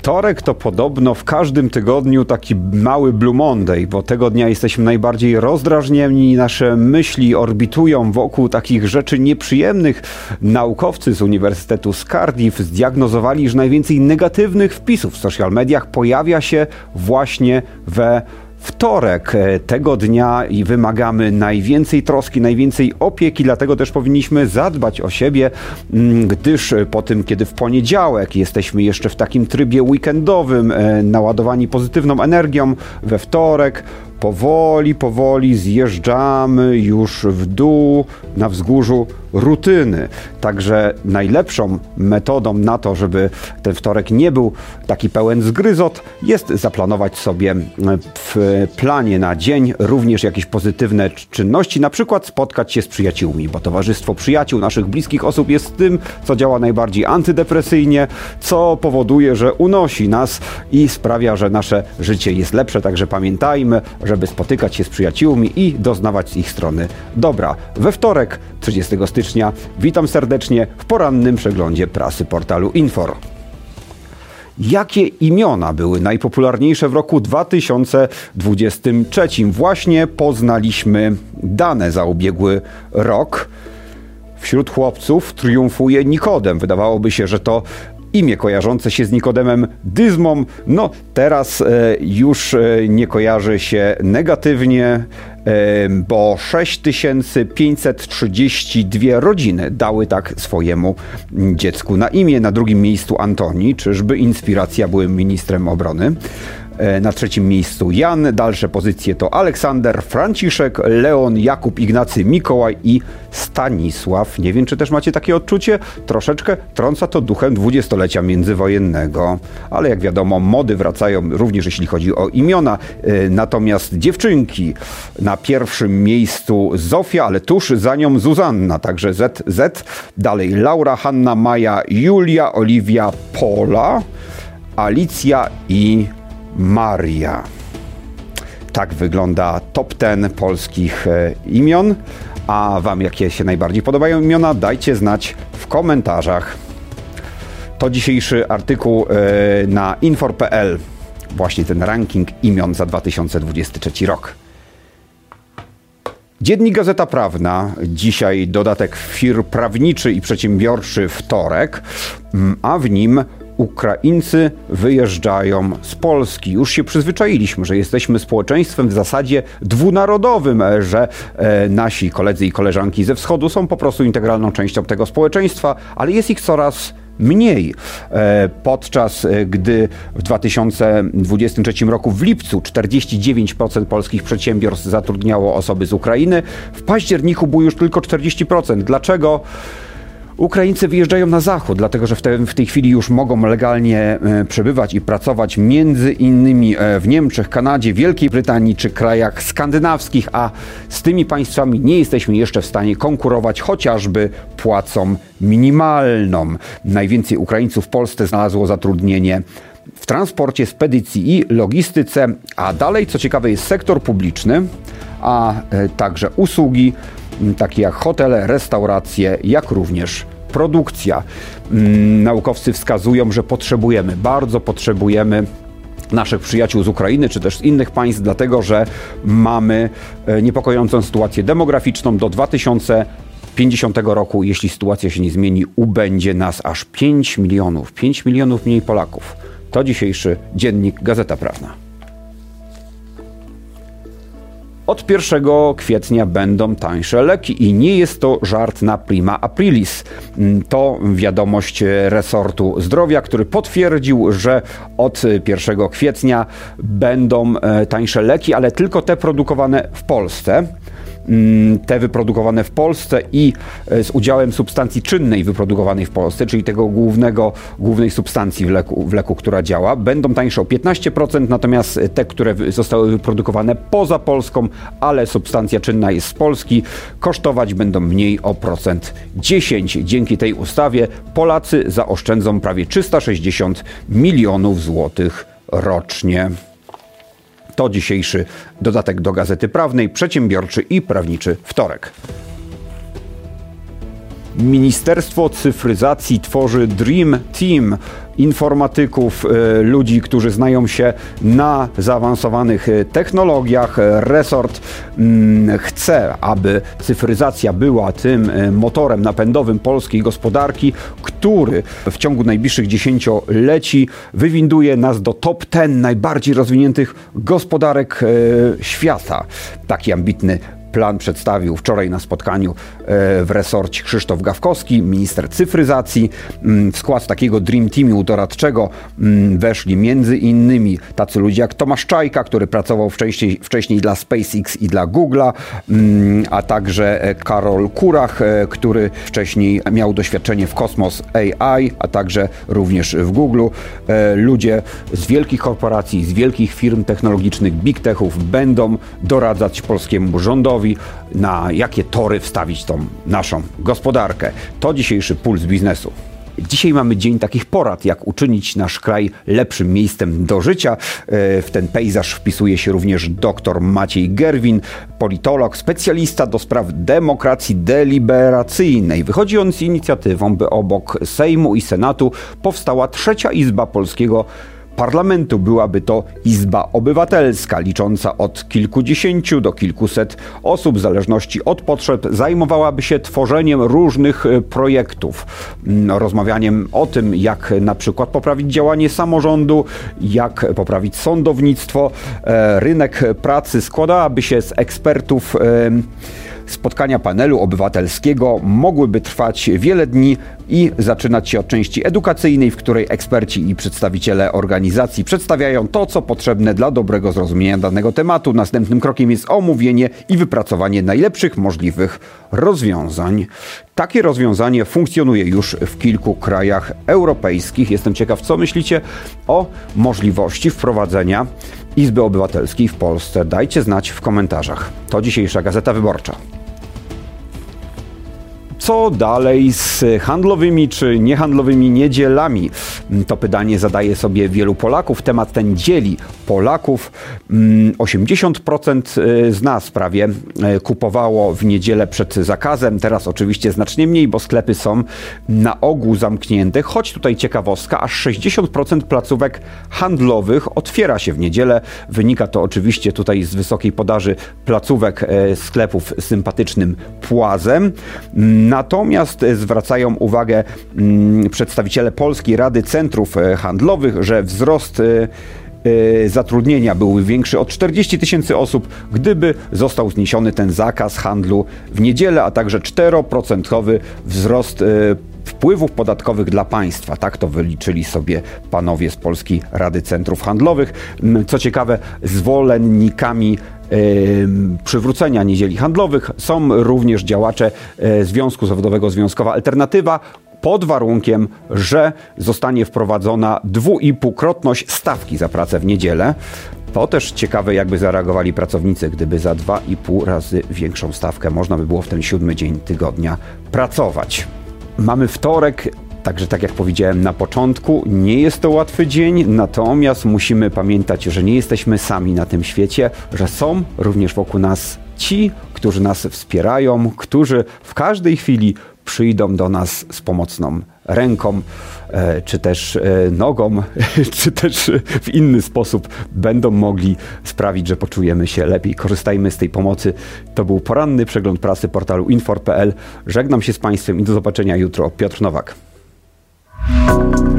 Wtorek to podobno w każdym tygodniu taki mały Blue Monday, bo tego dnia jesteśmy najbardziej rozdrażnieni, nasze myśli orbitują wokół takich rzeczy nieprzyjemnych. Naukowcy z Uniwersytetu z Cardiff zdiagnozowali, że najwięcej negatywnych wpisów w social mediach pojawia się właśnie we wtorek e, tego dnia i wymagamy najwięcej troski, najwięcej opieki, dlatego też powinniśmy zadbać o siebie, mm, gdyż po tym, kiedy w poniedziałek jesteśmy jeszcze w takim trybie weekendowym, e, naładowani pozytywną energią, we wtorek powoli, powoli zjeżdżamy już w dół na wzgórzu rutyny. Także najlepszą metodą na to, żeby ten wtorek nie był taki pełen zgryzot, jest zaplanować sobie w planie na dzień również jakieś pozytywne czynności, na przykład spotkać się z przyjaciółmi, bo towarzystwo przyjaciół, naszych bliskich osób jest tym, co działa najbardziej antydepresyjnie, co powoduje, że unosi nas i sprawia, że nasze życie jest lepsze. Także pamiętajmy, żeby spotykać się z przyjaciółmi i doznawać z ich strony dobra. We wtorek, 30 stycznia, witam serdecznie w porannym przeglądzie prasy portalu Infor. Jakie imiona były najpopularniejsze w roku 2023? Właśnie poznaliśmy dane za ubiegły rok. Wśród chłopców triumfuje Nikodem. Wydawałoby się, że to imię kojarzące się z Nikodemem Dyzmą, no teraz e, już e, nie kojarzy się negatywnie, e, bo 6532 rodziny dały tak swojemu dziecku na imię. Na drugim miejscu Antoni, czyżby inspiracja byłym ministrem obrony. E, na trzecim miejscu Jan, dalsze pozycje to Aleksander, Franciszek, Leon, Jakub, Ignacy, Mikołaj i Stanisław. Nie wiem, czy też macie takie odczucie? Troszeczkę trąca to duchem dwudziestolecia międzywojennego. Ale jak wiadomo, mody wracają również jeśli chodzi o imiona. E, natomiast dziewczynki na pierwszym miejscu Zofia, ale tuż za nią Zuzanna, także Z, Z. Dalej Laura, Hanna, Maja, Julia, Oliwia, Pola, Alicja i Maria. Tak wygląda top 10 polskich e, imion. A Wam jakie się najbardziej podobają imiona? Dajcie znać w komentarzach. To dzisiejszy artykuł e, na infor.pl. Właśnie ten ranking imion za 2023 rok. Dziennik Gazeta Prawna, dzisiaj dodatek FIR prawniczy i przedsiębiorczy wtorek, a w nim Ukraińcy wyjeżdżają z Polski. Już się przyzwyczailiśmy, że jesteśmy społeczeństwem w zasadzie dwunarodowym, e, że e, nasi koledzy i koleżanki ze wschodu są po prostu integralną częścią tego społeczeństwa, ale jest ich coraz mniej. E, podczas gdy w 2023 roku w lipcu 49% polskich przedsiębiorstw zatrudniało osoby z Ukrainy, w październiku było już tylko 40%. Dlaczego? Ukraińcy wyjeżdżają na zachód, dlatego że w, te, w tej chwili już mogą legalnie e, przebywać i pracować między innymi e, w Niemczech, Kanadzie, Wielkiej Brytanii czy krajach skandynawskich, a z tymi państwami nie jesteśmy jeszcze w stanie konkurować chociażby płacą minimalną. Najwięcej Ukraińców w Polsce znalazło zatrudnienie w transporcie, spedycji i logistyce, a dalej, co ciekawe, jest sektor publiczny, a e, także usługi, takie jak hotele, restauracje, jak również produkcja. Mm, naukowcy wskazują, że potrzebujemy, bardzo potrzebujemy naszych przyjaciół z Ukrainy czy też z innych państw, dlatego że mamy e, niepokojącą sytuację demograficzną do 2050 roku. Jeśli sytuacja się nie zmieni, ubędzie nas aż 5 milionów, 5 milionów mniej Polaków. To dzisiejszy dziennik Gazeta Prawna. Od 1 kwietnia będą tańsze leki i nie jest to żart na prima aprilis. Mm, to wiadomość resortu zdrowia, który potwierdził, że od 1 kwietnia będą e, tańsze leki, ale tylko te produkowane w Polsce. Mm, te wyprodukowane w Polsce i e, z udziałem substancji czynnej wyprodukowanej w Polsce, czyli tego głównego, głównej substancji w leku, w leku, która działa, będą tańsze o 15%, natomiast te, które zostały wyprodukowane poza Polską, ale substancja czynna jest z Polski, kosztować będą mniej o procent 10. Dzięki tej ustawie Polacy zaoszczędzą prawie 360 milionów złotych rocznie. To dzisiejszy dodatek do Gazety Prawnej, przedsiębiorczy i prawniczy wtorek. Ministerstwo Cyfryzacji tworzy Dream Team informatyków, e, ludzi, którzy znają się na zaawansowanych e, technologiach. Resort mm, chce, aby cyfryzacja była tym e, motorem napędowym polskiej gospodarki, który w ciągu najbliższych dziesięcioleci wywinduje nas do top 10 najbardziej rozwiniętych gospodarek świata. Taki ambitny Plan przedstawił wczoraj na spotkaniu e, w resorcie Krzysztof Gawkowski, minister cyfryzacji. Mm, w skład takiego Dream Teamu doradczego mm, weszli między innymi tacy ludzie jak Tomasz Czajka, który pracował wcześniej, wcześniej dla SpaceX i dla Google'a, mm, a także e, Karol Kurach, e, który wcześniej miał doświadczenie w Kosmos AI, a także również w Google. Ludzie z wielkich korporacji, z wielkich firm technologicznych, big techów będą doradzać polskiemu rządowi na jakie tory wstawić tą naszą gospodarkę. To dzisiejszy puls biznesu. Dzisiaj mamy dzień takich porad, jak uczynić nasz kraj lepszym miejscem do życia. E, w ten pejzaż wpisuje się również dr Maciej Gerwin, politolog, specjalista do spraw demokracji deliberacyjnej. Wychodzi on z inicjatywą, by obok Sejmu i Senatu powstała trzecia izba polskiego parlamentu byłaby to Izba Obywatelska, licząca od kilkudziesięciu do kilkuset osób, w zależności od potrzeb, zajmowałaby się tworzeniem różnych e, projektów, mm, rozmawianiem o tym, jak na przykład poprawić działanie samorządu, jak poprawić sądownictwo. E, rynek pracy składałaby się z ekspertów Spotkania panelu obywatelskiego mogłyby trwać wiele dni i zaczynać się od części edukacyjnej, w której eksperci i przedstawiciele organizacji przedstawiają to, co potrzebne dla dobrego zrozumienia danego tematu. Następnym krokiem jest omówienie i wypracowanie najlepszych możliwych rozwiązań. Takie rozwiązanie funkcjonuje już w kilku krajach europejskich. Jestem ciekaw, co myślicie o możliwości wprowadzenia Izby Obywatelskiej w Polsce. Dajcie znać w komentarzach. To dzisiejsza Gazeta Wyborcza co dalej z handlowymi czy niehandlowymi niedzielami? To pytanie zadaje sobie wielu Polaków. Temat ten dzieli Polaków. 80% mm, y, z nas prawie y, kupowało w niedzielę przed zakazem. Teraz oczywiście znacznie mniej, bo sklepy są na ogół zamknięte. Choć tutaj ciekawostka, aż 60% placówek handlowych otwiera się w niedzielę. Wynika to oczywiście tutaj z wysokiej podaży placówek y, sklepów z sympatycznym płazem. Natomiast zwracają uwagę mm, przedstawiciele Polskiej Rady Centrów e, Handlowych, że wzrost e, e, zatrudnienia byłby większy od 40 tysięcy osób, gdyby został zniesiony ten zakaz handlu w niedzielę, a także 4% wzrost wpływów podatkowych dla państwa. Tak to wyliczyli sobie panowie z Polskiej Rady Centrów Handlowych. Co ciekawe, zwolennikami przywrócenia niedzieli handlowych są również działacze e, Związku Zawodowego Związkowa Alternatywa, pod warunkiem, że zostanie wprowadzona dwuipółkrotność stawki za pracę w niedzielę. To też ciekawe, jakby zareagowali pracownicy, gdyby za dwa i pół razy większą stawkę można by było w ten siódmy dzień tygodnia pracować. Mamy wtorek, Także tak jak powiedziałem na początku, nie jest to łatwy dzień, natomiast musimy pamiętać, że nie jesteśmy sami na tym świecie, że są również wokół nas ci, którzy nas wspierają, którzy w każdej chwili przyjdą do nas z pomocną ręką, e, czy też e, nogą, czy też w inny sposób będą mogli sprawić, że poczujemy się lepiej. Korzystajmy z tej pomocy. To był poranny przegląd prasy portalu infor.pl. Żegnam się z Państwem i do zobaczenia jutro. Piotr Nowak. Thank you.